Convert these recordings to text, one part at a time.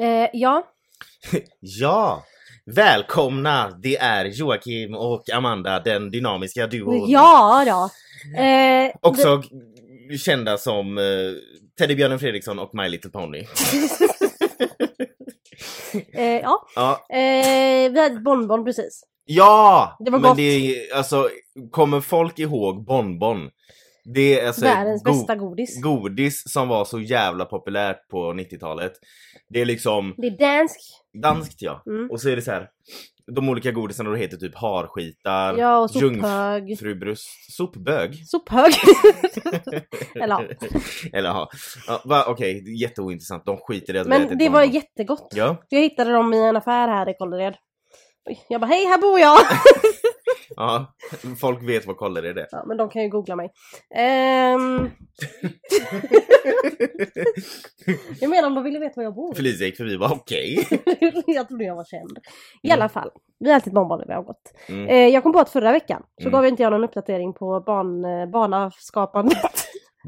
Eh, ja, Ja! Välkomna! Det är Joakim och Amanda, den dynamiska duon. ja då. Eh, Också kända som eh, Teddybjörnen Fredriksson och My Little Pony. eh, ja, Ja, eh, vi hade ett bonbon precis. ja! Det var men gott. det är, alltså, kommer folk ihåg Bonbon? Det är alltså Världens go- bästa godis. godis som var så jävla populärt på 90-talet. Det är liksom Det är dansk. danskt ja. Mm. Och så är det så här. De olika godisarna då heter typ harskitar, Ja, och sophög. jungfrubröst, sopbög. Sophög. Eller ja. Eller ja, ja okej, jätteointressant. De skiter i att Men det var bonbon. jättegott. Ja, Jag hittade dem i en affär här i Kållered. Jag bara hej, här bor jag! ja, folk vet vad koller är det. Ja, men de kan ju googla mig. Ehm, jag menar om de ville veta var jag bor. Felicia gick förbi och bara okej. jag trodde jag var känd. I alla fall, vi har alltid bonbon när vi har gått. Mm. Eh, jag kom på att förra veckan så Mm. gav inte jag någon uppdatering på ban, eh, banaskapandet.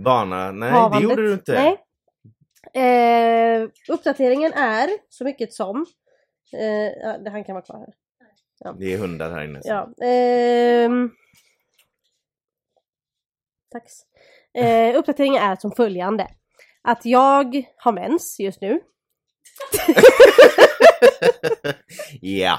Bana, nej Havandet. det gjorde du inte. Nej. Eh, uppdateringen är så mycket som... Eh, det han kan vara kvar här. Det är hundar här inne. så. Ja. ehm, tack. Eh, uppdateringen är som följande. Att jag har mens just nu. Ja.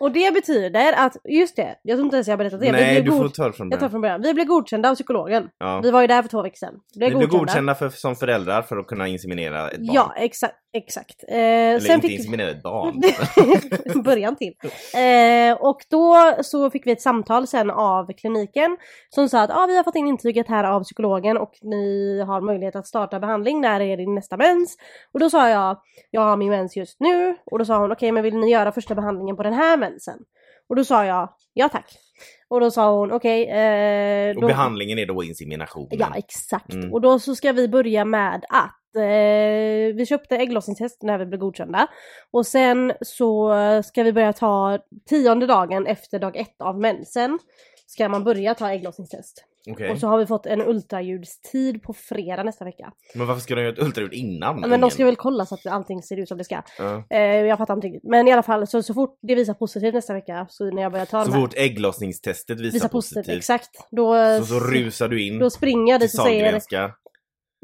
Och det betyder att, just det, jag tror inte ens jag har berättat det. Nej, du får ta det från Jag tar början. från början. Vi blev godkända av psykologen. Ja. Vi var ju där för två veckor sedan. Vi blev Ni blev godkända. godkända för, som föräldrar för att kunna inseminera ett barn. Ja, exakt. exakt. Eh, Eller sen inte fick inseminera ett barn. början till. Eh, och då så fick vi ett samtal sen av kliniken som sa att ah, vi har fått in intyget här av psykologen och ni har möjlighet att starta behandling när är din nästa mens. Och då sa jag, jag har min mens just nu. Och då sa hon, okej men vill ni göra första behandlingen på den här mensen? Och då sa jag, ja tack. Och då sa hon, okej. eh, Och behandlingen är då inseminationen. Ja exakt. Mm. Och då så ska vi börja med att eh, vi köpte ägglossningstest när vi blev godkända. Och sen så ska vi börja ta tionde dagen efter dag ett av mensen. Ska man börja ta ägglossningstest. Okej. Och så har vi fått en ultraljudstid på fredag nästa vecka. Men varför ska de göra ett ultraljud innan? Men de ska väl kolla så att allting ser ut som det ska. Ja. Eh, jag fattar inte riktigt. Men i alla fall så, så fort det visar positivt nästa vecka så när jag börjar ta Så fort ägglossningstestet visar, Visar positivt, positivt, exakt. Då, så, så rusar du in då springer jag dit och säger.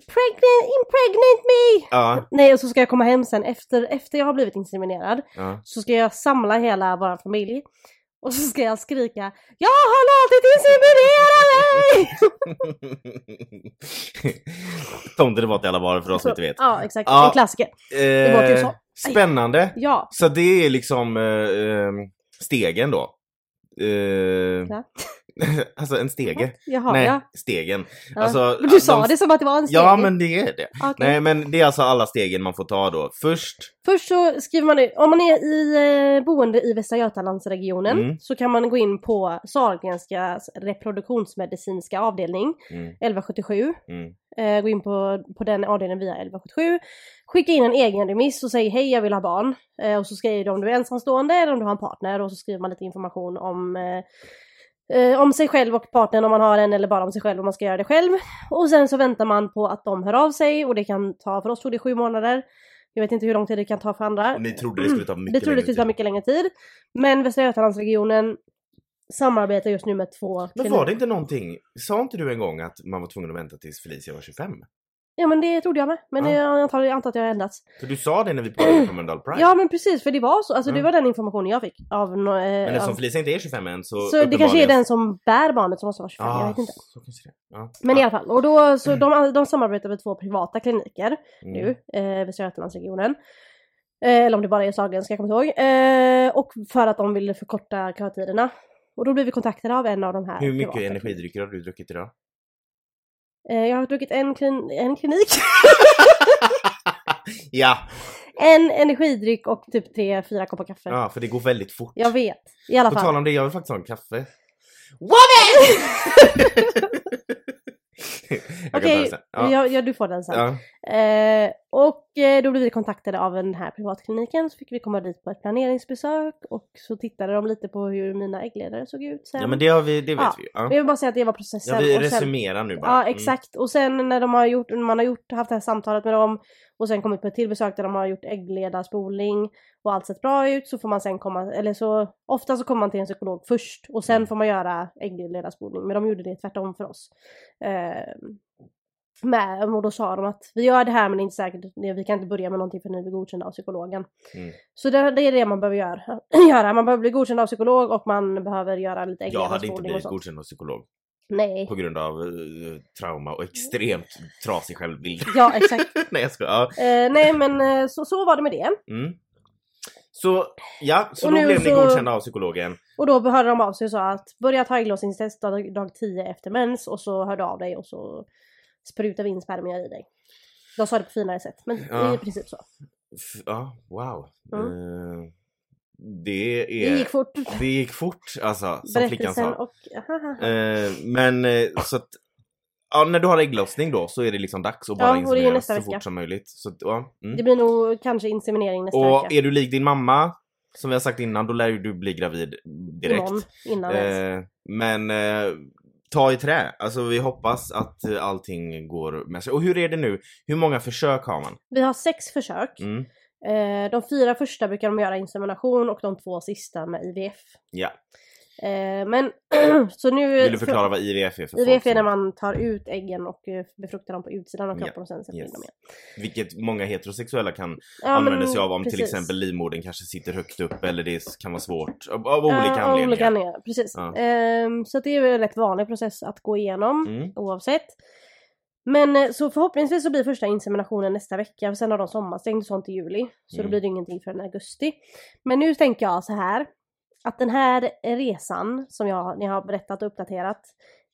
Pregnant, impregnate me! Ja, Nej och så ska jag komma hem sen efter, efter jag har blivit inseminerad. ja. Så ska jag samla hela vår familj. Och så ska jag skrika Jag har låtit inseminera dig! Tomte det var till alla varor för oss som inte vet. Ja exakt, Ja. en klassiker. var typ så. Eh, spännande! Ja. Så det är liksom eh, eh, stegen då? Eh, Ja. alltså en stege? Jaha, Nej, ja. stegen. ja. Alltså, men du sa de- det som att det var en steg. Ja men det är det. Okej. Nej men det är alltså alla stegen man får ta då. Först, Först så skriver man ut, om man är i eh, boende i Västra Götalandsregionen Mm. så kan man gå in på Sahlgrenska reproduktionsmedicinska avdelning mm, 1177 mm, eh, gå in på, på den avdelningen via 1177. Skicka in en egen remiss och säg hej jag vill ha barn. Eh, och så skriver du om du är ensamstående eller om du har en partner och så skriver man lite information om eh, eh, om sig själv och partnern om man har en eller bara om sig själv om man ska göra det själv. Och sen så väntar man på att de hör av sig och det kan ta, för oss tog det sju månader. Jag vet inte hur lång tid det kan ta för andra. och ni trodde det skulle ta mycket Vi trodde det längre skulle ta tid. mycket längre tid. Men Västra Götalandsregionen samarbetar just nu med två Men var det inte någonting, sa inte du en gång att man var tvungen att vänta tills Felicia var 25? Ja men det trodde jag med. Men Ja. jag antar, jag antar att jag har ändrats. För du sa det när vi pratade på Mölndal Pride. Ja men precis, för det var så. Alltså det Mm. var den informationen jag fick. Av, eh, Men eftersom av, Felicia inte är 25 än så... så det kanske är den som bär barnet som måste vara 25, Ja, jag vet inte. det. Ja. Men ja. i alla fall, och då, så de, de samarbetar med två privata kliniker Mm. nu, eh, Västra Götalandsregionen. Eh, eller om det bara är Sahlgrenska, jag kommer inte ihåg. Eh, och för att de vill förkorta kötiderna. Och då blev vi kontaktade av en av de här Hur mycket energidrycker har du druckit idag? Eh, jag har druckit en, klin- en klinik, ja! en energidryck och typ tre, fyra koppar kaffe. ja, för det går väldigt fort. Jag vet, i alla På fall. tal om det, jag vill faktiskt ha en kaffe. ta Okej. Ja. ja. Ja, du får den sen. Ja. Eh, och eh, då blev vi kontaktade av den här privatkliniken så fick vi komma dit på ett planeringsbesök och så tittade de lite på hur mina äggledare såg ut sen. Ja men det har vi, det vet Ja, vi ju. Ja. jag vill bara säga att det var processen. Ja, vi resumerar nu bara. Ja Mm. exakt och sen när de har gjort, man har gjort, haft det här samtalet med dem och sen kommit på ett till besök där de har gjort äggledarspolning och allt sett bra ut så får man sen komma, eller så ofta så kommer man till en psykolog först och sen Mm. får man göra äggledarspolning men de gjorde det tvärtom för oss. Eh, med, och då sa de att vi gör det här men det är inte säkert, vi kan inte börja med någonting för ni blir godkända av psykologen. Mm. Så det, det är det man behöver göra. göra. Man behöver bli godkänd av psykolog och man behöver göra lite Jag hade inte blivit godkänd av psykolog Nej. på grund av eh, trauma och extremt trasig självbild. Ja exakt. Nej jag skojar. Ja. Eh, nej men eh, så, så var det med det. Mm. Så ja, så Och då nu blev ni godkända av psykologen. Och då hörde de av sig och sa att börja ta ägglossningstest dag, dag 10 efter mens och så hörde av dig och så sprutar vi in spermier i dig. De sa det på finare sätt men det är Ja. i princip så. Ja, wow. Mm. Eh, det Det är... gick fort. Det gick fort alltså, som flickan sa. och... Eh, men eh, så att... Ja, när du har ägglossning då så är det liksom dags att bara Ja, och det inseminera så vecka. fort som möjligt. Så, ja, mm. Det blir nog kanske inseminering nästa Och vecka. är du lik din mamma, som vi har sagt innan, då lär ju du bli gravid direkt. Imorgon, innan. Eh, men eh, ta i trä. Alltså vi hoppas att eh, allting går med sig. Och hur är det nu? Hur många försök har man? Vi har sex försök. Mm. Eh, de fyra första brukar de göra insemination och de två sista med IVF. Ja. Eh, men så nu... Vill du förklara vad IVF är för IVF är när man tar ut äggen och eh, befruktar dem på utsidan av Ja, kroppen och sen sätter in yes. dem igen. Vilket många heterosexuella kan Ja, använda sig av om till precis. exempel livmodern kanske sitter högt upp eller det kan vara svårt av, av olika Ja, av anledningar. olika anledningar. Precis. Ja. Ehm, så det är en rätt vanlig process att gå igenom Mm. oavsett. Men eh, så förhoppningsvis så blir första inseminationen nästa vecka, sen har de sommarstängt och sånt i juli. Så då Mm. blir det ingenting förrän augusti. Men nu tänker jag så här att den här resan som jag, ni har berättat och uppdaterat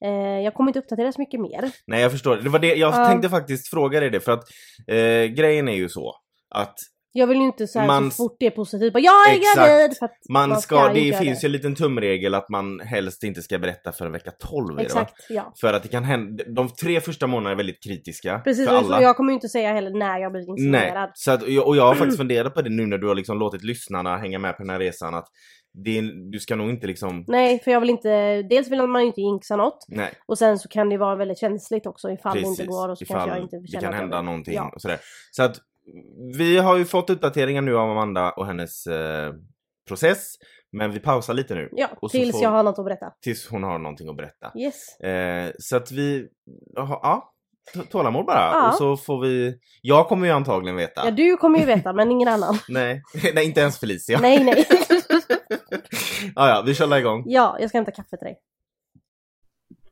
eh, jag kommer inte uppdatera så mycket mer. Nej jag förstår, det var det, jag Ja. tänkte faktiskt fråga dig det för att eh, grejen är ju så att Jag vill ju inte så, här, Man- så fort det är positivt bara jag är Exakt. gravid! För att man ska, inte det finns ju en liten tumregel att man helst inte ska berätta förrän vecka 12 är det, va? Exakt, ja. För att det kan hända, de tre första månaderna är väldigt kritiska Precis, för och alla. jag kommer ju inte säga heller när jag blivit Nej, inseminerad. så att, och jag- och har faktiskt funderat på det nu när du har liksom låtit lyssnarna hänga med på den här resan att det, du ska nog inte liksom, Nej, för jag vill inte, dels vill man ju inte jinxa något nej och sen så kan det vara väldigt känsligt också ifall det precis, inte går och så ifall kanske jag inte det känner kan att jag hända någonting Ja. och sådär. Så att vi har ju fått uppdateringar nu av Amanda och hennes eh, process, men vi pausar lite nu Ja, Och så tills får- jag har något att berätta. tills hon har någonting att berätta. Yes. Eh, så att vi, jaha, ja, tålamod bara. Ja. Och så får vi, jag kommer ju antagligen veta. Ja, du kommer ju veta men ingen annan. Nej, nej, inte ens Felicia. Nej, nej. ja, ja, vi kör igång. ja, jag ska hämta kaffe till dig.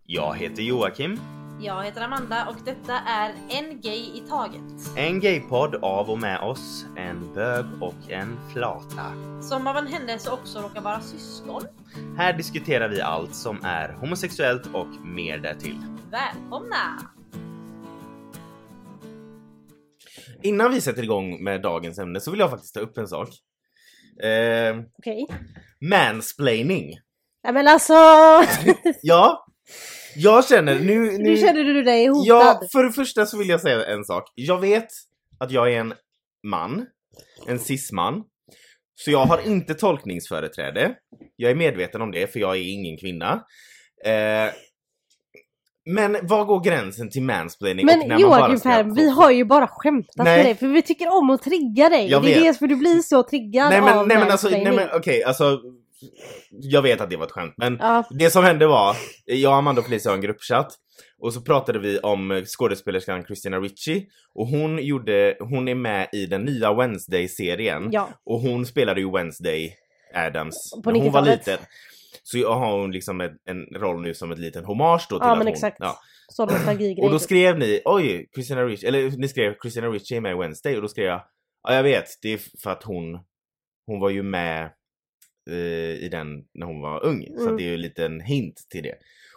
Jag heter Joakim. Jag heter Amanda och detta är En Gay i Taget. En gaypodd av och med oss, en bög och en flata. Som av en händelse också råkar vara syskon. Här diskuterar vi allt som är homosexuellt och mer därtill. Välkomna! Innan vi sätter igång med dagens ämne så vill jag faktiskt ta upp en sak. Eh, Okej. mansplaining. Nej men alltså! Ja, jag känner nu... nu Nu känner du dig hotad. Ja, för det första så vill jag säga en sak. Jag vet att jag är en man, en cisman. Så jag har inte tolkningsföreträde. Jag är medveten om det, för jag är ingen kvinna. Eh, men var går gränsen till mansplaining? och när Men man bara Joakim få- vi har ju bara skämtat Nej. med dig för vi tycker om att trigga dig. Jag det är vet. för du blir så triggad Nej men, av nej, men alltså, nej men okej, alltså. Jag vet att det var ett skämt, men Ja, Det som hände var, jag, Amanda och Felicia har en gruppchatt och så pratade vi om skådespelerskan Christina Ricci och hon gjorde, hon är med i den nya Wednesday-serien ja. och hon spelade ju Wednesday Adams På när hon var 90-talet. liten. Så jag har hon liksom en, en roll nu som en liten hommage då till Ja att men hon, exakt. Ja. Och då skrev ni, oj, Christina Ricci, eller ni skrev Christina Ricci är med i Wednesday och då skrev jag, ja jag vet, det är för att hon, hon var ju med i den när hon var ung. Så Mm. att det är ju en liten hint till det.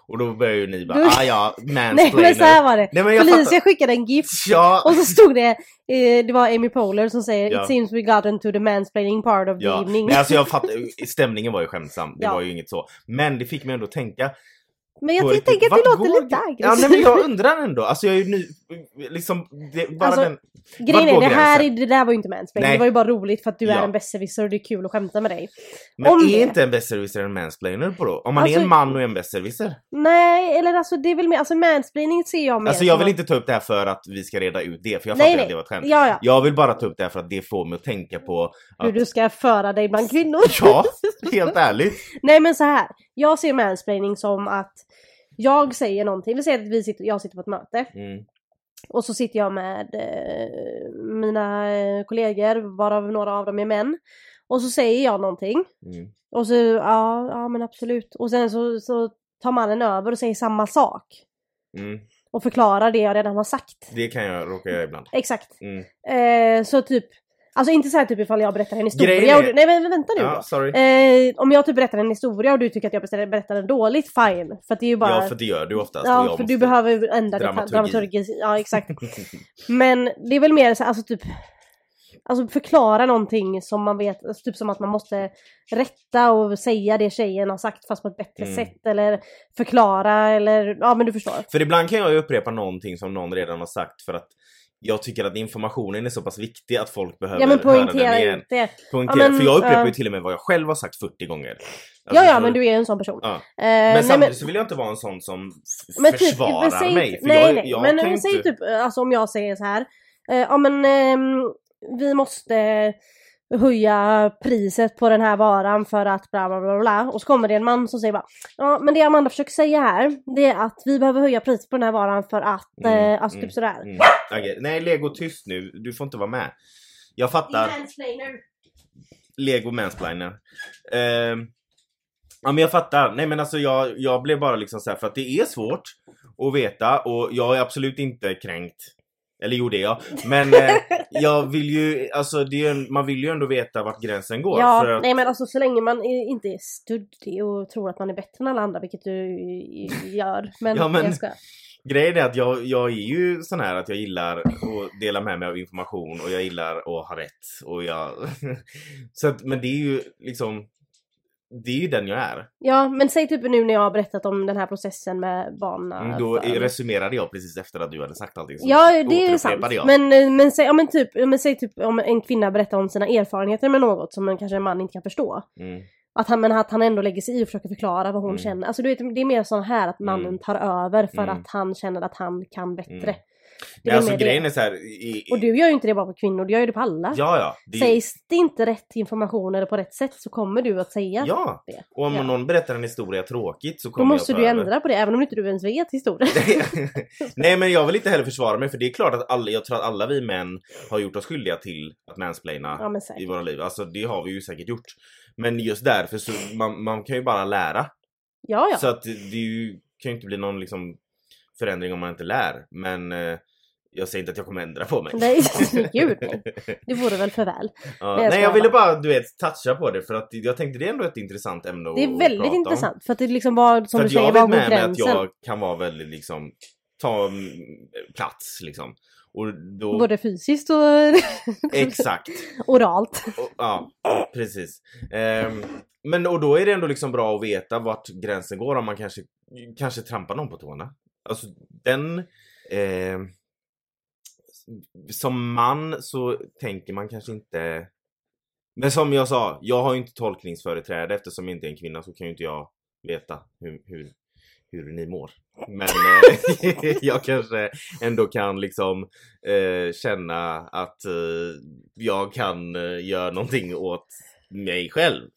Och då börjar ju ni bara, Du- ah ja, Nej men så här var det. Nej, men jag Felicia fattar. skickade en GIF Ja, och så stod det, eh, det var Amy Poehler som säger Ja. It seems we got into the mansplaining part of the ja. evening. Nej, alltså jag fattar, stämningen var ju skämtsam, det var ju inget så. Men det fick mig ändå tänka, Men jag tänker att det vart låter går lite gre- aggressivt. Ja, nej, men jag undrar ändå. Alltså jag är ju ny... Liksom, det, bara Alltså, den... Grejen är, det här är, gränsen? det där var ju inte mansplaining. Det var ju bara roligt för att du är Ja. en besserwisser och det är kul att skämta med dig. Men om är det- inte en besserwisser en mansplainer på då? Om man Alltså- är en man och en besserwisser? Nej, eller alltså det är väl mer, alltså mansplaining ser jag mer Alltså jag vill inte ta upp det här för att vi ska reda ut det, för jag fattar nej. att det var ett skämt. Ja, ja. Jag vill bara ta upp det här för att det får mig att tänka på Hur att... du ska föra dig bland kvinnor. Ja, helt ärligt. Nej men så här. Jag ser mansplaining som att jag säger någonting, vi säger att vi sitter, jag sitter på ett möte Mm. och så sitter jag med eh, mina eh, kollegor, varav några av dem är män. Och så säger jag någonting Mm. och så, ja, ja men absolut. Och sen så, så tar mannen över och säger samma sak. Mm. Och förklarar det jag redan har sagt. Det kan jag råka göra ibland. Exakt. Mm. Eh, så typ, alltså inte så här typ ifall jag berättar en historia Grejen och du, nej men vänta nu Ja, sorry. Eh, om jag typ berättar en historia och du tycker att jag berättar- den dåligt, fine. För att det är ju bara... Ja, för det gör du oftast. Ja, för du behöver ändra Dramaturgi. dramaturgi. dramaturgi. Ja, exakt. Men det är väl mer så här, alltså typ Alltså förklara någonting som man vet, alltså typ som att man måste rätta och säga det tjejen har sagt fast på ett bättre Mm. sätt eller förklara eller, ja men du förstår. För ibland kan jag ju upprepa någonting som någon redan har sagt för att jag tycker att informationen är så pass viktig att folk behöver Ja men höra den igen. det. Poängtera, Ja, men, för jag upprepar ju ja. till och med vad jag själv har sagt 40 gånger. Alltså, Ja ja för- men du är en sån person. Ja. Eh, Men nej, samtidigt så vill jag inte vara en sån som Men typ, försvarar men säg, mig. För nej jag, nej, jag men, men ju säg inte... typ, alltså om jag säger så här. Eh, ja men ehm, vi måste höja priset på den här varan för att bla bla bla bla. Och så kommer det en man som säger bara Ja men det Amanda försöker säga här det är att vi behöver höja priset på den här varan för att, Mm, eh, alltså mm, typ sådär. Mm. Okej, Nej, Lego tyst nu. Du får inte vara med. Jag fattar. Lego mansplainer. Ehm, ja men jag fattar. Nej men alltså jag, jag blev bara liksom så här för att det är svårt att veta och jag är absolut inte kränkt. Eller är jag. Men eh, jag vill ju, alltså är, man vill ju ändå veta vart gränsen går. Ja, för att, nej men alltså så länge man är, inte är studdig och tror att man är bättre än alla andra, vilket du gör. Men, Ja, men- jag skojar. Grejen är att jag, jag är ju sån här att jag gillar att dela med mig av information och jag gillar att ha rätt. Och jag... så att, men det är ju liksom... Det är ju den jag är. Ja, men säg typ nu när jag har berättat om den här processen med barnen. Mm, Då resumerade jag precis efter att du hade sagt allting. så Ja, det är sant. Jag. Men, eh, men, säg, ja, men, typ, men säg typ om en kvinna berättar om sina erfarenheter med något som en, kanske en man inte kan förstå. Mm. Att han, men att han ändå lägger sig i och försöker förklara vad hon Mm. känner. Alltså du vet, det är mer så här att mannen Mm. tar över för Mm. att han känner att han kan bättre. Men alltså mer det. grejen är så här... I, i, Och du gör ju inte det bara på kvinnor, du gör ju det på alla. Ja, ja. Det, Sägs det inte rätt information eller på rätt sätt så kommer du att säga Ja. det. Och om Ja. någon berättar en historia tråkigt så Då kommer måste jag du ändra på det även om inte du ens vet historien. Nej men jag vill inte heller försvara mig för det är klart att alla, jag tror att alla vi män har gjort oss skyldiga till att mansplaina ja i våra liv. Alltså det har vi ju säkert gjort. Men just därför så man, man kan ju bara lära. Ja ja. Så att det ju, kan ju inte bli någon liksom förändring om man inte lär. Men eh, jag säger inte att jag kommer ändra på mig. Nej, gud nej. Det vore väl för väl. Ja, Nej, jag nej jag ville bara. du vet toucha på det för att jag tänkte det är ändå ett intressant ämne Det att är väldigt prata om. intressant för att det liksom var som För du jag säger, vet var går med mig att jag kan vara väldigt liksom ta mm, plats liksom. Och då... Både fysiskt och Exakt. oralt. Och, ja, precis. Ehm, men och då är det ändå liksom bra att veta vart gränsen går om man kanske, kanske trampar någon på tårna. Alltså den... ehm, som man så tänker man kanske inte... Men som jag sa, jag har ju inte tolkningsföreträde eftersom jag inte är en kvinna så kan ju inte jag veta hur, hur, hur ni mår. Men eh, jag kanske ändå kan liksom eh, känna att eh, jag kan eh, göra någonting åt mig själv.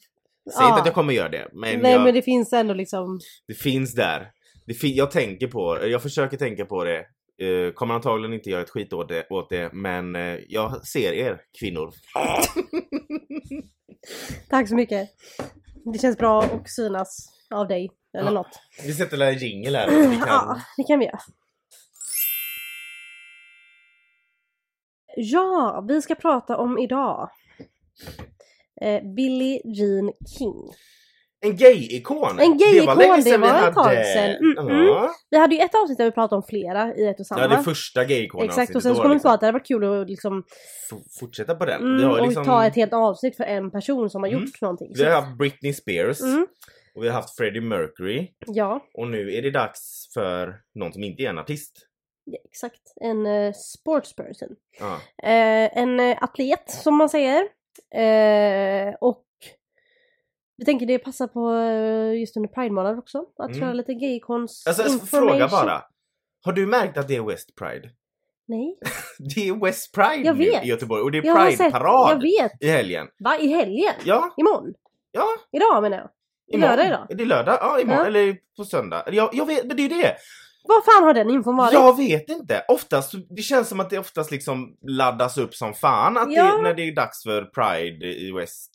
Säg Ja. inte att jag kommer göra det, men, Nej jag, men det finns ändå liksom det finns där. Det jag tänker på jag försöker tänka på det. Eh, kommer antagligen inte göra ett skit åt det, åt det men eh, jag ser er kvinnor. Tack så mycket. Det känns bra att synas av dig. Eller Ja. något. Vi sätter en jingel här. så Vi kan... Ja, det kan vi göra. Ja, vi ska prata om idag. Eh, Billie Jean King. En gay-ikon! En gay-ikon, det sedan vi var ett tag sedan. Mm, mm. Vi hade ju ett avsnitt där vi pratade om flera i ett och samma. ja, det första gay-ikonen Exakt, och sen så var kom det vi på att det hade varit kul att liksom, f- fortsätta på den. mm, ju och liksom, ta ett helt avsnitt för en person som har Mm. gjort någonting. vi har haft Britney Spears mm, och vi har haft Freddie Mercury ja, och nu är det dags för någon som inte är en artist. ja, exakt. En uh, sportsperson. Ja. Eh, en eh, atlet som man säger. Eh, och vi tänker det passar på eh, just under Pride-månaden också. Att Mm. köra lite gaycons Alltså, alltså fråga bara. Har du märkt att det är West Pride? Nej, Det är West Pride Jag nu vet. i Göteborg och det är Pride-parad i helgen. Va? I helgen? Ja, Imorgon? ja. Idag menar jag. Det är lördag idag. Det är lördag, ja imorgon. Ja. Eller på söndag. Jag, jag vet, men det är ju det. Vad fan har den infon varit? Jag vet inte. Oftast, det känns som att det oftast liksom laddas upp som fan att Ja. det, när det är dags för Pride i West.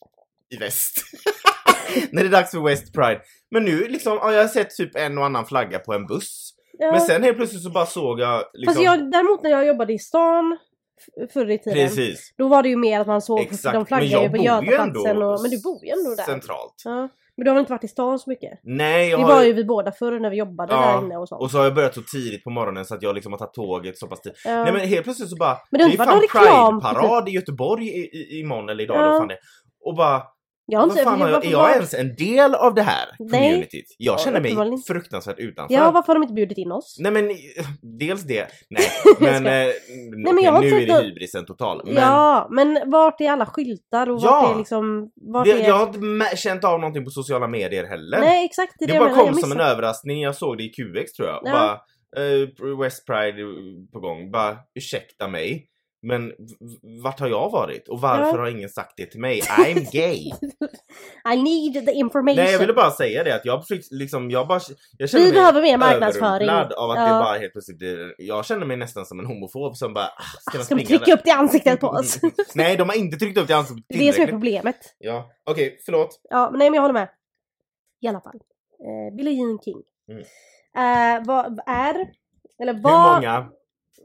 I väst. när det är dags för West Pride. Men nu liksom, ja, jag har sett typ en och annan flagga på en buss. Ja. Men sen helt plötsligt så bara såg jag liksom... Fast jag, däremot när jag jobbade i stan förr i tiden. Precis. Då var det ju mer att man såg, Exakt. de flaggar ju på Götaplatsen och, men du bor ju ändå där. Centralt. Ja. Men du har väl inte varit i stan så mycket? Nej, jag Vi har var ju vi båda förr när vi jobbade Ja, där inne och sånt. Och så har jag börjat så tidigt på morgonen så att jag liksom har tagit tåget så pass tidigt. ja. Nej men helt plötsligt så bara, Men det det är fan på Pride-parad i Göteborg i, i, imorgon eller idag Ja. eller fan det. Och bara, jag har inte, fan jag, varför är jag var- ens en del av det här Nej. communityt? Jag Ja, känner mig fruktansvärt utanför. Ja, varför har de inte bjudit in oss? Nej men, dels det. Nej, men, eh, men jag nu är det hybrisen total. Men Ja, men vart är alla skyltar och Ja. vart är liksom... Vart det, är... jag har inte känt av någonting på sociala medier heller. Nej exakt, det Det, det, bara jag kom jag som en överraskning, jag såg det i QX tror jag. Ja. Bara, eh, West Pride på gång. Bara, ursäkta mig. Men vart har jag varit? Och varför har ingen sagt det till mig? I'm gay! I need the information. Nej jag ville bara säga det att jag fick liksom, jag bara, jag känner Vi mig behöver mer marknadsföring. av att Ja. det bara helt plötsligt blir, jag känner mig nästan som en homofob som bara, ah, ska de Ska de trycka där? upp det i ansiktet på oss? Nej de har inte tryckt upp det i ansiktet det är det som är problemet. Ja, okej förlåt. Ja, men nej men jag håller med. I alla fall. Eh, Billie Jean King. Mm. Eh, vad är, eller Hur vad... många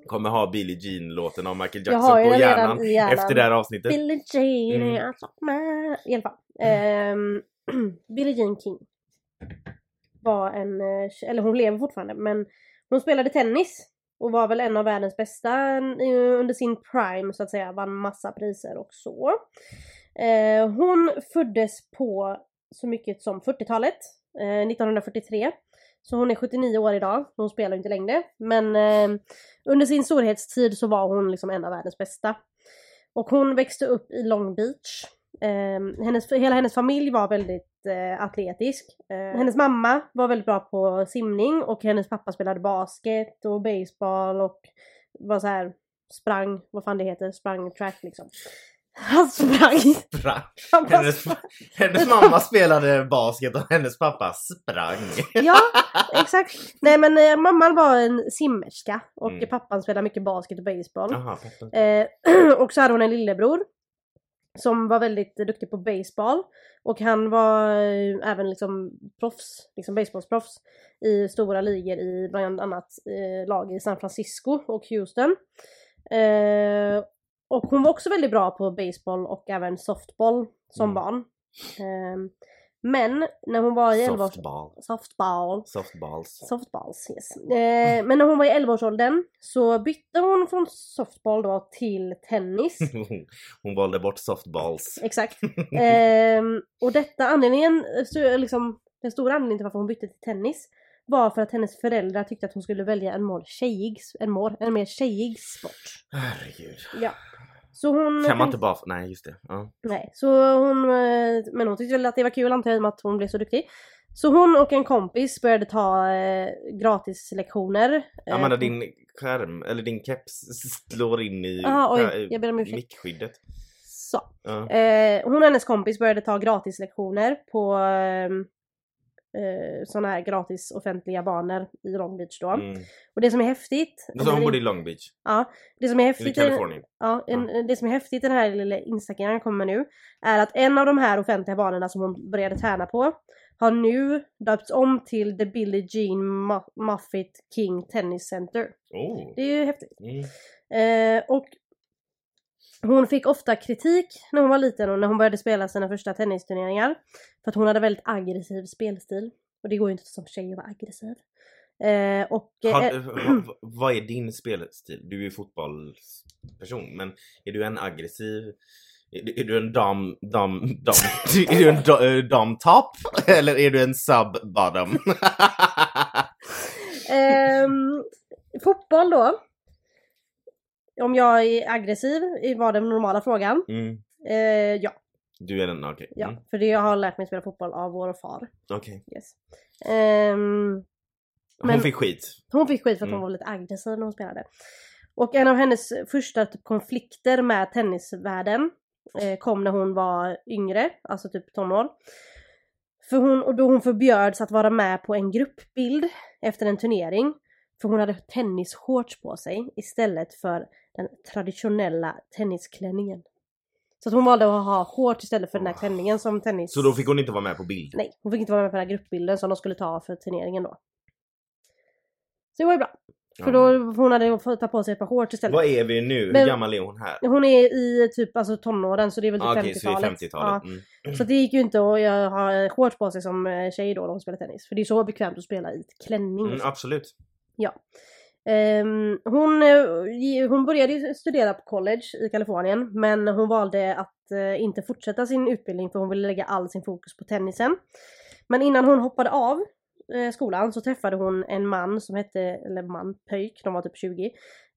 kommer ha Billie Jean-låten av Michael Jackson på hjärnan, hjärnan. efter det här avsnittet? Billie Jean Mm. är alltså med. I alla fall. Ehm, Billie Jean King. Var en, eh, eller hon lever fortfarande men hon spelade tennis. Och var väl en av världens bästa eh, under sin prime så att säga. Vann massa priser och så. Eh, hon föddes på så mycket som 40-talet. Eh, 1943. Så hon är 79 år idag. Hon spelar inte längre. Men eh, under sin storhetstid så var hon liksom en av världens bästa. Och hon växte upp i Long Beach. Eh, hennes, hela hennes familj var väldigt eh, atletisk. Eh, hennes mamma var väldigt bra på simning och hennes pappa spelade basket och baseball och var så här sprang, vad fan det heter, sprang track liksom. Han sprang! Bra. Han Hennes, sprang. hennes mamma spelade basket och hennes pappa sprang. Ja, exakt. Nej men eh, mamman var en simmerska och Mm. pappan spelade mycket basket och baseball. Pappa. Eh, och så hade hon en lillebror som var väldigt duktig på baseball. Och han var eh, även liksom proffs, liksom baseballsproffs i stora ligor i bland annat eh, lag i San Francisco och Houston. Eh, och hon var också väldigt bra på baseball och även softball som Mm. barn. Eh, men när hon var i 11 års... Softball. Softball. Softballs. Softballs, yes. Eh, men när hon var i 11-årsåldern så bytte hon från softball då till tennis. Hon valde bort softballs. Exakt. Ehm, och detta anledningen, liksom, den stora anledningen till varför hon bytte till tennis var för att hennes föräldrar tyckte att hon skulle välja en mer tjejig, en mer, en mer tjejig sport. Herregud. Ja. Så hon... Kan man tänkte- inte bara... Nej, just det. Ja. Nej, så hon... eh, Men hon tyckte väl att det var kul antar jag att hon blev så duktig. Så hon och en kompis började ta eh, gratislektioner. eh, Amanda, på- din skärm, eller din keps slår in i Ah, oj, äh, jag ber om mickskyddet. Så. Ja. Eh, hon och hennes kompis började ta gratislektioner på eh, sådana här gratis offentliga banor i Long Beach då. Mm. Och det som är häftigt... Så hon bodde i Long Beach, Ja, det som är häftigt... i- Kalifornien. Ja, en, det som är häftigt i den här lilla Instagram kommer nu är att en av de här offentliga banorna som hon började träna på har nu döpts om till The Billie Jean Mu- Moffitt King Tennis Center. Oh. Det är ju häftigt. Mm. Eh, och hon fick ofta kritik när hon var liten och när hon började spela sina första tennisturneringar. För att hon hade väldigt aggressiv spelstil. Och det går ju inte som tjej att vara aggressiv. Eh, och... Har, Eh, ha- vad är din spelstil? Du är ju fotbollsperson, men är du en aggressiv... Är du, är du en dam... dam... dam... är du en da, eh, dam top? Eller är du en sub bottom? Ehm, fotboll då. Om jag är aggressiv var den normala frågan. mm. Eh, ja, Du är den, okej. ja. Mm. För det jag har lärt mig spela fotboll av vår far. Okej. Yes. Ehm, Hon fick skit. hon fick skit för att Mm. hon var lite aggressiv när hon spelade. Och en av hennes första typ, konflikter med tennisvärlden eh, kom när hon var yngre, alltså typ tonår. För hon, och då hon förbjöds att vara med på en gruppbild efter en turnering. För hon hade tennisshorts på sig istället för den traditionella tennisklänningen. Så att hon valde att ha shorts istället för den här klänningen som tennis... Så då fick hon inte vara med på bild? Nej, hon fick inte vara med på den här gruppbilden som de skulle ta för turneringen då. Så det var ju bra. För då hon hade fått ta på sig ett par shorts istället. Vad är vi nu? Hur gammal är hon här? Hon är i typ alltså tonåren så det är väl typ Ah, så är 50-talet. 50-talet. Ja. Mm. Så det gick ju inte att ha shorts på sig som eh, tjej då när hon spelar tennis. För det är så bekvämt att spela i klänning. Mm, absolut. Ja. Ehm, hon, eh, hon började ju studera på college i Kalifornien men hon valde att eh, inte fortsätta sin utbildning för hon ville lägga all sin fokus på tennisen. Men innan hon hoppade av eh, skolan så träffade hon en man som hette, eller man, pöjk, de var typ 20.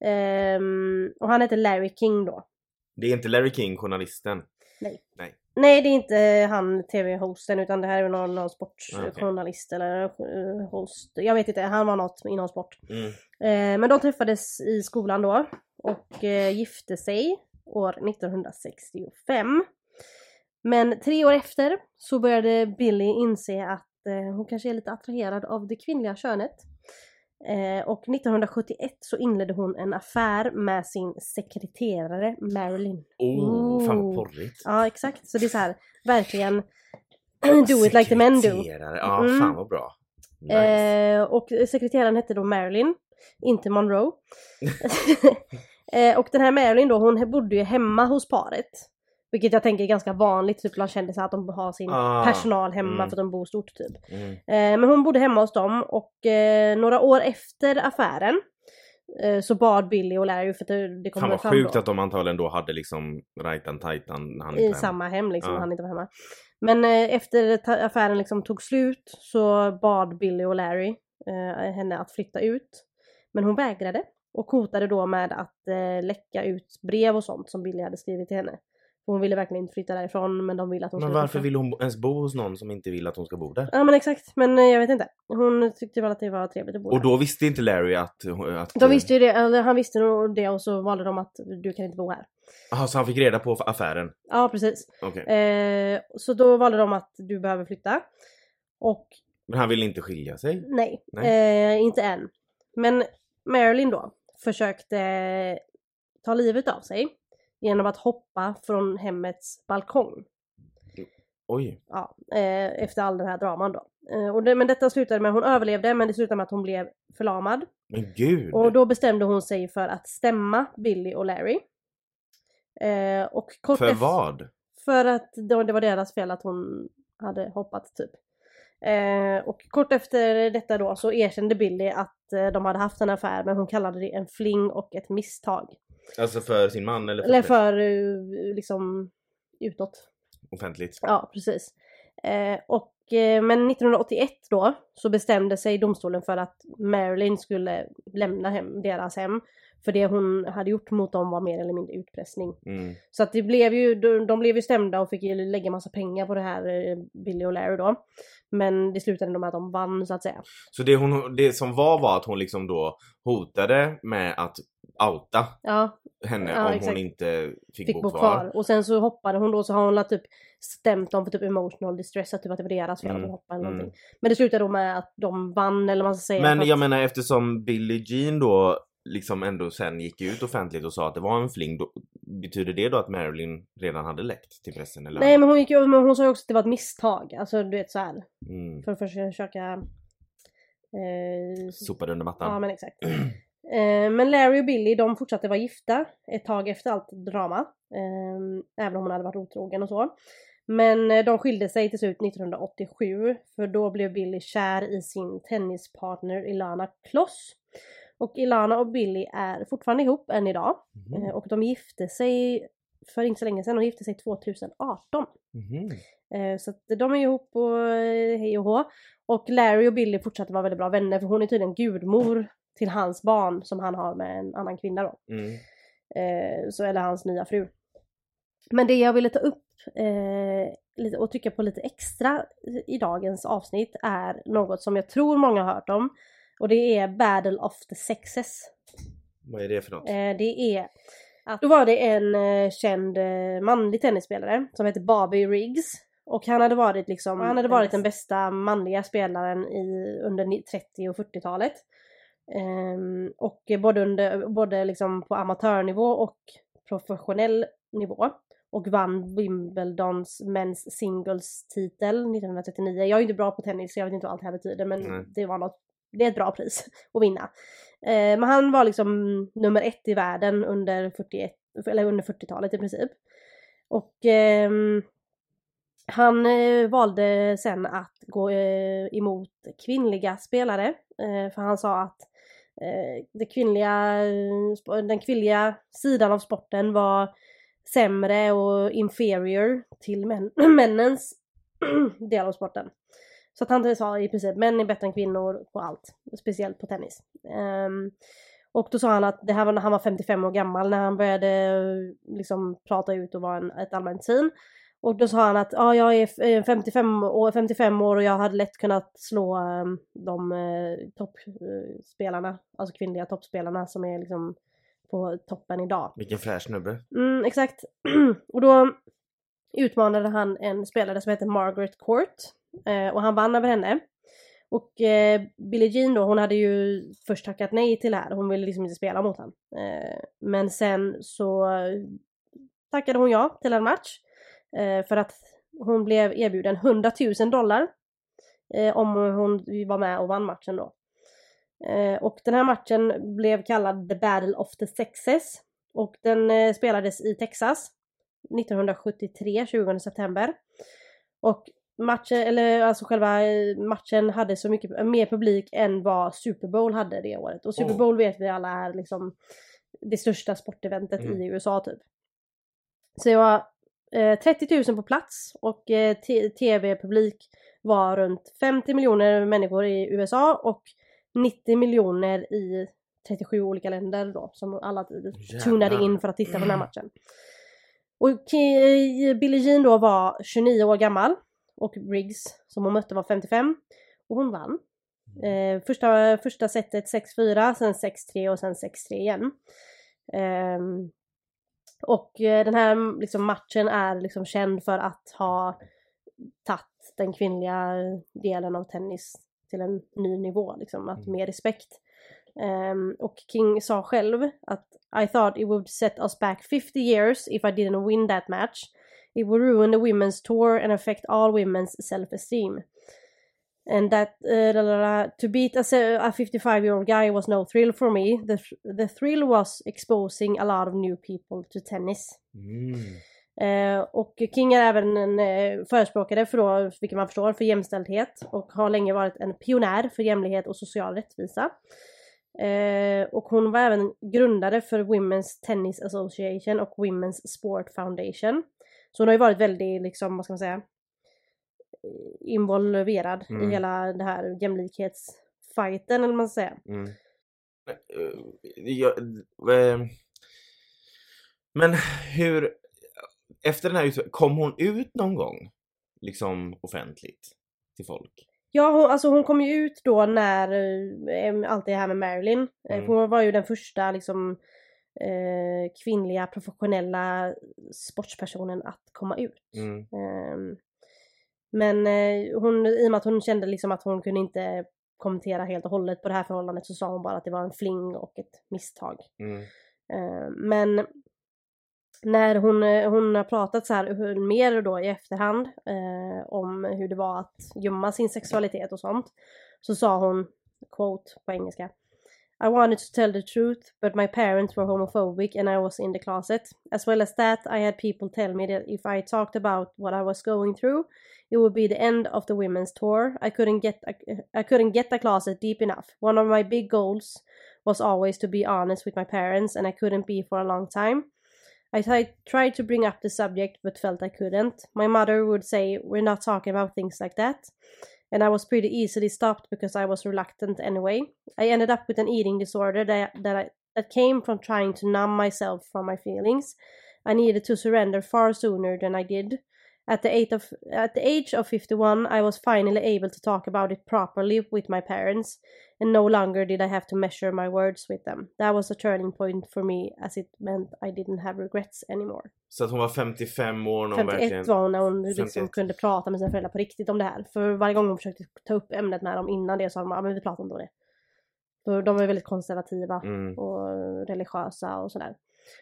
Ehm, och han hette Larry King då. Det är inte Larry King, journalisten. Nej det är inte han tv-hosten utan det här är någon, någon sportjournalist Okej. eller eh, host. Jag vet inte, han var något inom sport. Mm. Eh, men de träffades i skolan då och eh, gifte sig år 1965. Men tre år efter så började Billy inse att eh, hon kanske är lite attraherad av det kvinnliga könet. Eh, och 1971 så inledde hon en affär med sin sekreterare Marilyn. Oh, fan Oh. vad porrigt. Ja exakt, så det är så här verkligen do it like the men do. Sekreterare. Ja, Mm. fan vad bra. Nice. Eh, och sekreteraren hette då Marilyn, inte Monroe. eh, och den här Marilyn då, hon bodde ju hemma hos paret. Vilket jag tänker är ganska vanligt typ bland kändisar att de har sin Ah, personal hemma mm. för att de bor stort typ. Mm. Eh, men hon bodde hemma hos dem och eh, några år efter affären eh, så bad Billy och Larry för att det, det Fan vad fram sjukt då, att de antagligen då hade liksom rajtan tajtan när han inte i var hemma. samma hem liksom, Ja. han inte var hemma. Men eh, efter affären liksom tog slut så bad Billy och Larry eh, henne att flytta ut. Men hon vägrade och hotade då med att eh, läcka ut brev och sånt som Billy hade skrivit till henne. Hon ville verkligen inte flytta därifrån men de ville att hon Men skulle varför flytta. vill hon ens bo hos någon som inte vill att hon ska bo där? Ja men exakt, men eh, jag vet inte. Hon tyckte väl att det var trevligt att bo Och där. då visste inte Larry att... att De visste ju det, eller han visste nog det och så valde de att du kan inte bo här. Jaha, så han fick reda på affären? Ja precis. Okej. Eh, så då valde de att du behöver flytta. Och Men han ville inte skilja sig? nej, Nej. Eh, inte än. Men Marilyn då försökte ta livet av sig genom att hoppa från hemmets balkong. Oj. Ja, eh, efter all den här draman då. Eh, och det, men detta slutade med att hon överlevde men det slutade med att hon blev förlamad. Men gud! Och då bestämde hon sig för att stämma Billy och Larry. Eh, och kort För efter- vad? För att då, det var deras fel att hon hade hoppat typ. Eh, och kort efter detta då så erkände Billy att eh, de hade haft en affär men hon kallade det en fling och ett misstag. Alltså för sin man eller för, Eller för eh, liksom utåt. offentligt? Ja precis. Eh, och, eh, men 1981 då så bestämde sig domstolen för att Marilyn skulle lämna hem, deras hem. För det hon hade gjort mot dem var mer eller mindre utpressning. Mm. Så att det blev ju, de, de blev ju stämda och fick lägga massa pengar på det här eh, Billy och Larry då. Men det slutade med att de vann så att säga. Så det, hon, det som var var att hon liksom då hotade med att outa Ja, henne Ja, om exakt. hon inte fick, fick bo, bo kvar. kvar. Och sen så hoppade hon då så har hon typ stämt dem för typ emotional distress, att typ att det var deras fel att Mm, de hoppade eller mm. någonting. Men det slutade då med att de vann eller vad man ska säga. Men jag menar eftersom Billie Jean då liksom ändå sen gick ut offentligt och sa att det var en fling, då, betyder det då att Marilyn redan hade läckt till pressen? Eller? Nej men hon gick ju, men hon sa ju också att det var ett misstag. Alltså du vet så här. Mm. För att försöka... Eh, Sopade under mattan? ja men exakt. Eh, men Larry och Billy de fortsatte vara gifta ett tag efter allt drama. Eh, även om hon hade varit otrogen och så. Men eh, de skilde sig till slut 1987 för då blev Billy kär i sin tennispartner Ilana Kloss. Och Ilana och Billy är fortfarande ihop än idag. Mhm. Eh, Och de gifte sig för inte så länge sedan, de gifte sig 2018. Mhm. Eh, Så att de är ihop och eh, hej och hå. Och Larry och Billy fortsatte vara väldigt bra vänner för hon är tydligen gudmor till hans barn som han har med en annan kvinna då. Mm. Eh, så, eller hans nya fru. Men det jag ville ta upp eh, och trycka på lite extra i dagens avsnitt är något som jag tror många har hört om. Och det är Battle of the Sexes. Vad är det för något? Eh, det är att då var det en eh, känd eh, manlig tennisspelare som heter Bobby Riggs. Och han hade varit liksom, han hade varit den bästa manliga spelaren i, under ni- 30 och 40-talet. Ehm, och både, under, både liksom på amatörnivå och professionell nivå. Och vann Wimbledons Men's Singles titel 1939. Jag är inte bra på tennis så jag vet inte vad allt det här betyder men Nej. det var något, det är ett bra pris att vinna. Eh, men han var liksom nummer ett i världen under 41, eller under 40-talet i princip. Och eh, han eh, valde sen att gå eh, emot kvinnliga spelare. Eh, för han sa att eh, det kvinnliga, eh, den kvinnliga sidan av sporten var sämre och inferior till män, männens del av sporten. Så att han sa i princip män är bättre än kvinnor på allt, speciellt på tennis. Ehm, och då sa han att det här var när han var 55 år gammal när han började eh, liksom prata ut och vara en, ett allmänt team. Och då sa han att ja, jag är f- eh, 55 år, 55 år och jag hade lätt kunnat slå eh, de eh, toppspelarna, alltså kvinnliga toppspelarna som är liksom på toppen idag. Vilken fräsch snubbe. Mm, exakt. och då utmanade han en spelare som heter Margaret Court eh, och han vann över henne. Och eh, Billie Jean då, hon hade ju först tackat nej till det här, hon ville liksom inte spela mot honom. Eh, men sen så tackade hon ja till en match. Eh, för att hon blev erbjuden 100 000 dollar. Eh, om hon var med och vann matchen då. Eh, och den här matchen blev kallad The Battle of the Sexes. Och den eh, spelades i Texas 1973, 20 september. Och matchen, eller alltså själva eh, matchen hade så mycket mer publik än vad Super Bowl hade det året. Och Super Oh. Bowl vet vi alla är liksom det största sporteventet Mm. i USA typ. Så det var eh, 30 000 på plats och eh, tv-publik var runt 50 miljoner människor i USA och 90 miljoner i 37 olika länder då som alla tunade in för att titta på den här matchen. Och Billie Jean då var 29 år gammal och Riggs som hon mötte var 55 och hon vann. Eh, första, första setet 6-4, sen 6-3 och sen 6-3 igen. Ehm, och eh, den här liksom, matchen är liksom känd för att ha tagit den kvinnliga delen av tennis till en ny nivå, liksom, att Mm. mer respekt. Ehm, och King sa själv att I thought it would set us back 50 years if I didn't win that match. It would ruin the women's tour and affect all women's self-esteem. And that uh, la, la, la, to beat a, a 55 year old guy was no thrill for me. The, th- the thrill was exposing a lot of new people to tennis. Mm. Eh, och King är även en eh, förespråkare för då, vilket man förstår, för jämställdhet och har länge varit en pionjär för jämlikhet och social rättvisa. Eh, och hon var även grundare för Women's Tennis Association och Women's Sport Foundation. Så hon har ju varit väldigt, liksom, vad ska man säga, involverad Mm. i hela det här jämlikhetsfighten eller vad man ska säga. Mm. Eh, jag, eh, men hur... Efter den här kom hon ut någon gång? Liksom offentligt? Till folk? Ja, hon, alltså hon kom ju ut då när eh, allt det här med Marilyn. Eh, Mm. Hon var ju den första liksom eh, kvinnliga professionella sportspersonen att komma ut. Mm. Ehm, men eh, hon, i och med att hon kände liksom att hon kunde inte kommentera helt och hållet på det här förhållandet så sa hon bara att det var en fling och ett misstag. Mm. Eh, Men när hon, eh, hon har pratat så här eh, mer då i efterhand eh, om hur det var att gömma sin sexualitet och sånt så sa hon, quote på engelska I wanted to tell the truth, but my parents were homophobic and I was in the closet. As well as that, I had people tell me that if I talked about what I was going through, it would be the end of the women's tour. I couldn't get a, I couldn't get the closet deep enough. One of my big goals was always to be honest with my parents, and I couldn't be for a long time. I tried tried to bring up the subject but felt I couldn't. My mother would say, We're not talking about things like that. And I was pretty easily stopped because I was reluctant anyway. I ended up with an eating disorder that, that, I, that came from trying to numb myself from my feelings. I needed to surrender far sooner than I did. At the, age of, at the age of 51, I was finally able to talk about it properly with my parents, and no longer did I have to measure my words with them. That was a turning point for me as it meant I didn't have regrets anymore. Så att hon var 55 år när hon 51 verkligen... var hon när hon liksom 51. kunde prata med sina föräldrar på riktigt om det här. För varje gång hon försökte ta upp ämnet med dem innan det sa de att men vi pratar inte om det. För de är väldigt konservativa Mm. och religiösa och sådär.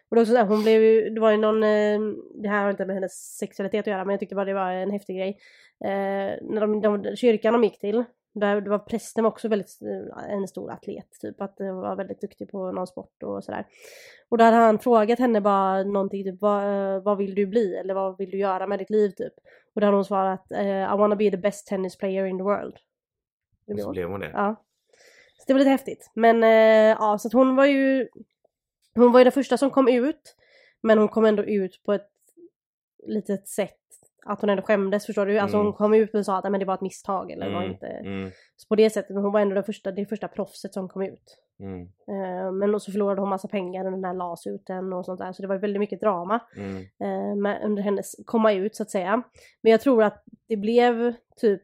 Och var också sådär, hon blev ju, det var ju någon, eh, det här har inte med hennes sexualitet att göra men jag tyckte bara det var en häftig grej. Eh, när de, de, kyrkan de gick till, där det var prästen också väldigt, eh, en stor atlet typ, att det var väldigt duktig på någon sport och sådär. Och då hade han frågat henne bara någonting typ, vad, eh, vad vill du bli eller vad vill du göra med ditt liv typ? Och då hade hon svarat, I wanna be the best tennis player in the world. Det blev så blev hon det. Ja. Så det var lite häftigt. Men eh, ja, så att hon var ju Hon var ju den första som kom ut Men hon kom ändå ut på ett litet sätt att hon ändå skämdes förstår du? Alltså Mm. hon kom ut och sa att "Nej, men det var ett misstag eller det var Mm, inte Mm, Så på det sättet, men hon var ändå den första, det första proffset som kom ut. mm, Eh, men och så förlorade hon massa pengar under den här lasuten och sånt där så det var väldigt mycket drama mm, eh, med, under hennes komma ut så att säga. Men jag tror att det blev typ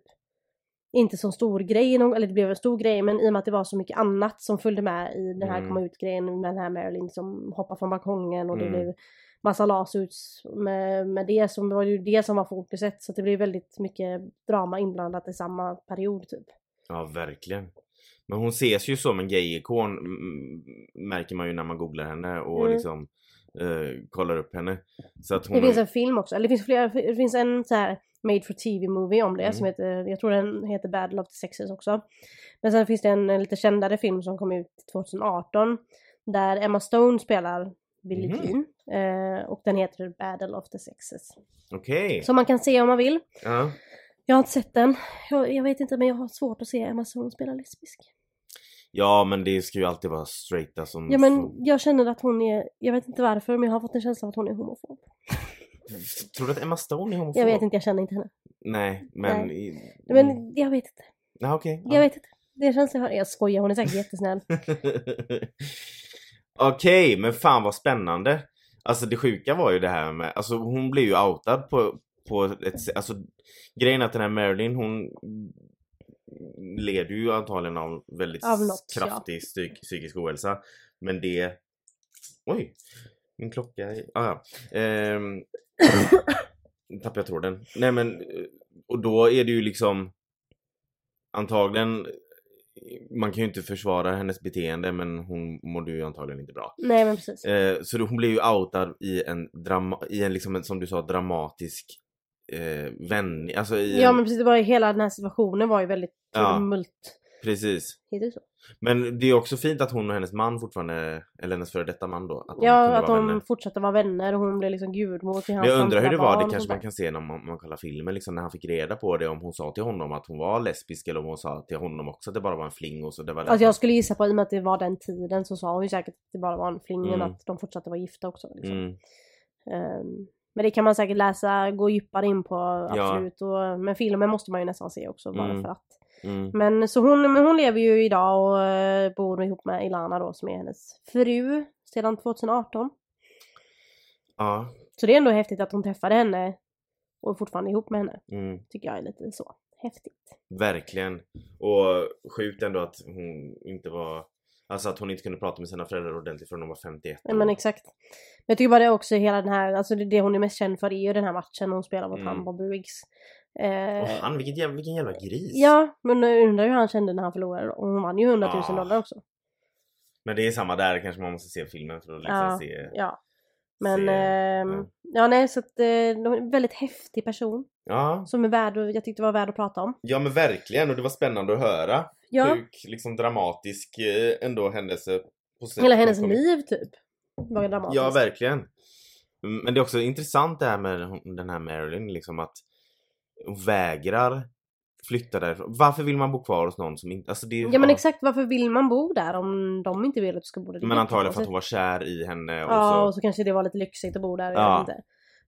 inte så stor grej, eller det blev en stor grej men i och med att det var så mycket annat som följde med i den här Mm. komma ut-grejen med den här Marilyn som hoppade från balkongen och det Mm. blev massa lasuts med, med det som var ju det som var fokuset så det blev väldigt mycket drama inblandat i samma period typ. Ja, verkligen. Men hon ses ju som en gay-ikon märker man ju när man googlar henne och Mm. liksom eh, kollar upp henne. Så att hon... Det finns en film också, eller det finns flera, det finns en så här made for TV movie om det Mm. som heter, jag tror den heter Battle of the Sexes också. Men sen finns det en, en lite kändare film som kom ut 2018 där Emma Stone spelar Billie Mhm. Jean eh, och den heter Battle of the Sexes. Okej. Som man kan se om man vill. Ja. Jag har inte sett den. Jag, jag vet inte men jag har svårt att se Emma Stone spela lesbisk. Ja, men det ska ju alltid vara straighta som... Ja men jag känner att hon är, jag vet inte varför men jag har fått en känsla av att hon är homofob. Tror du att Emma Stone är homofob? Jag vet inte, jag känner inte henne. Nej, men... i- Men jag vet inte. Ja, okej. Jag vet inte. Det känns jag har. Jag skojar, hon är säkert jättesnäll. Okej, men fan vad spännande. Alltså det sjuka var ju det här med, alltså hon blev ju outad på, på ett alltså grejen att den här Marilyn hon leder ju antagligen av väldigt Av något, ja. kraftig psyk, psykisk ohälsa. Men det... Oj! Min klocka är... Ah, ja. Ehm, tappade jag tråden. Nej men, eh, och då är det ju liksom antagligen man kan ju inte försvara hennes beteende men hon mådde ju antagligen inte bra. Nej men precis. Eh, så hon blev ju outad i en, drama, i en liksom en, som du sa, dramatisk eh, vändning. Alltså Ja en, men precis, det var ju hela den här situationen var ju väldigt Ja. tumult. Precis. Heter det så? Men det är också fint att hon och hennes man fortfarande, eller hennes före detta man då, att Ja, att de vänner. forttre vara vänner och hon blev liksom gudmor till hans Men jag undrar hur det var, det kanske man kan se när man, man kollar filmen liksom när han fick reda på det om hon sa till honom att hon var lesbisk eller om hon sa till honom också att det bara var en fling och så det var det. Alltså jag skulle gissa på i och med att det var den tiden så sa hon ju säkert att det bara var en fling men Mm. att de fortsatte vara gifta också. Liksom. mm, Ehm, men det kan man säkert läsa, gå djupare in på Ja. absolut. Och, men filmen måste man ju nästan se också bara Mm. för att. Mm. Men så hon, men hon lever ju idag och eh, bor ihop med Ilana då som är hennes fru sedan 2018. Ja. Så det är ändå häftigt att hon träffade henne och är fortfarande ihop med henne. Mm. Tycker jag är lite så häftigt. Verkligen. Och sjukt ändå att hon inte var... Alltså att hon inte kunde prata med sina föräldrar ordentligt förrän hon var 51 Ja, men exakt. Men jag tycker bara det också hela den här, alltså det, hon är mest känd för är ju den här matchen hon spelar mot Mm. han Bobby. Och Eh, han, vilken jävla, vilken jävla gris. ja, men undrar hur han kände när han förlorade. Och hon vann ju 100 000 Ah. dollar också. Men det är samma där, kanske man måste se filmen för att liksom Ja. se. Ja. Men ehm, ja. ja nej så att eh, en väldigt häftig person. Ja. Som är värd, och jag tyckte var värd att prata om. ja men verkligen och det var spännande att höra Ja, hur liksom dramatisk eh, ändå händelse hela hennes liv typ. Var dramatiskt. Ja verkligen. Mm, Men det är också intressant det här med den här Marilyn liksom att vägrar flytta därifrån. Varför vill man bo kvar hos någon som inte... Alltså det, Ja men exakt, varför vill man bo där om de inte vill att du ska bo där? Är Men antagligen för att jättekonstigt. hon var kär i henne och Ja, så... och så kanske det var lite lyxigt att bo där, jag Ja. vet inte.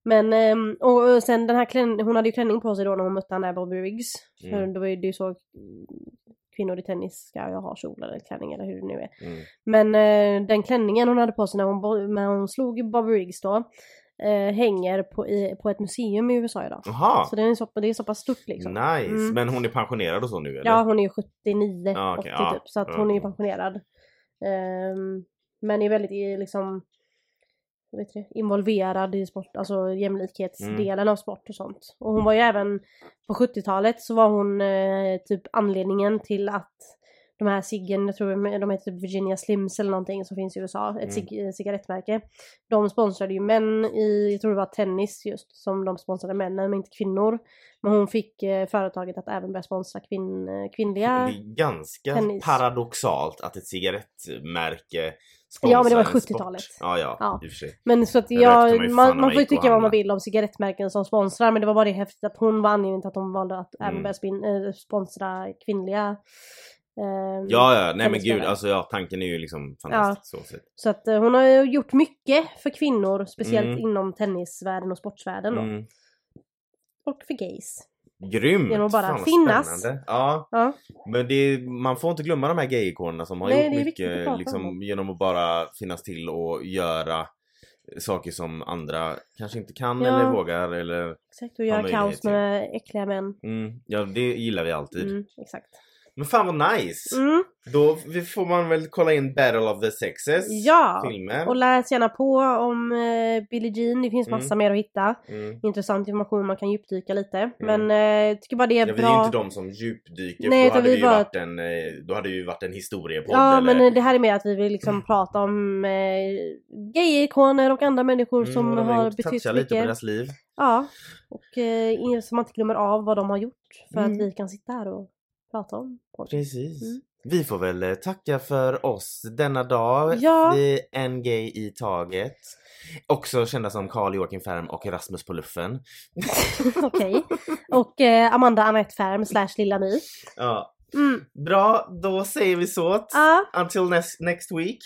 Men, ehm, och sen den här klänningen, hon hade ju klänning på sig då när hon mötte han där Bobby Riggs. För Mm. då var ju så kvinnor i tennis ska ju ha kjol eller klänning eller hur det nu är. Mm. Men eh, den klänningen hon hade på sig när hon, när hon slog Bobby Riggs då eh, hänger på, i, på ett museum i USA idag. Jaha! Så det är, så, det är så pass stort liksom. Nice! Mm. Men hon är pensionerad och så nu eller? Ja hon är ju 79, Ja, okej, 80 ja. typ. Så att hon är ju pensionerad. Ehm, men är väldigt i, liksom vet det, involverad i sport, alltså jämlikhetsdelen Mm. av sport och sånt. Och hon var ju även på 70-talet så var hon eh, typ anledningen till att de här ciggen, jag tror de heter typ Virginia Slims eller någonting som finns i USA, ett Mm. cig- eh, cigarettmärke. De sponsrade ju män i, jag tror det var tennis just, som de sponsrade männen men inte kvinnor. Men hon fick eh, företaget att även börja sponsra kvinn, eh, kvinnliga Det är ganska tennis. paradoxalt att ett cigarettmärke Ja, men det var en sport. 70-talet. Ja, ja, Ja. Men så att jag, man, man får ju tycka vad man vill om cigarettmärken som sponsrar men det var bara det häftigt att hon var anledningen till att de valde att även Mm. börja spin, äh, sponsra kvinnliga ehm, Ja, ja, nej men gud, alltså ja, tanken är ju liksom fantastisk så sett. Så att eh, hon har ju gjort mycket för kvinnor, speciellt Mm. inom tennisvärlden och sportsvärlden då. Mm. Och för gays. Grymt! Genom att bara Fan, finnas. spännande. Ja, Ja, men det är, man får inte glömma de här gay-ikonerna som har Nej, gjort att mycket liksom, om. genom att bara finnas till och göra saker som andra kanske inte kan Ja. eller vågar eller exakt. Och göra kaos med äckliga män. mm, Ja, det gillar vi alltid. Mm, exakt. Men fan vad nice! Mm. Då får man väl kolla in Battle of the Sexes Ja! filmen. Och läs gärna på om eh, Billie Jean, det finns massa mer att hitta. Mm. Intressant information, man kan djupdyka lite. Men eh, jag tycker bara det är Ja, bra. vi är ju inte de som djupdyker Nej, för då hade, vi ju bara- varit en, eh, då hade ju varit en historiepodd Ja eller... men eh, det här är mer att vi vill liksom prata om eh, gay-ikoner och andra människor Mm, som har betytt toucha lite på mycket. deras liv. Ja. Och eh, så man inte glömmer av vad de har gjort. För Mm. att vi kan sitta här och prata om podden. Precis. Mm. Vi får väl eh, tacka för oss denna dag. Ja. En gay i taget. Också kända som Carl Joakim Färm och Rasmus på luffen. Okej. Och eh, Amanda Anette Färm slash Lilla My. Ja. Mm. Bra, då säger vi så. Ja, Until next, next week.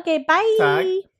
okej bye! Tack.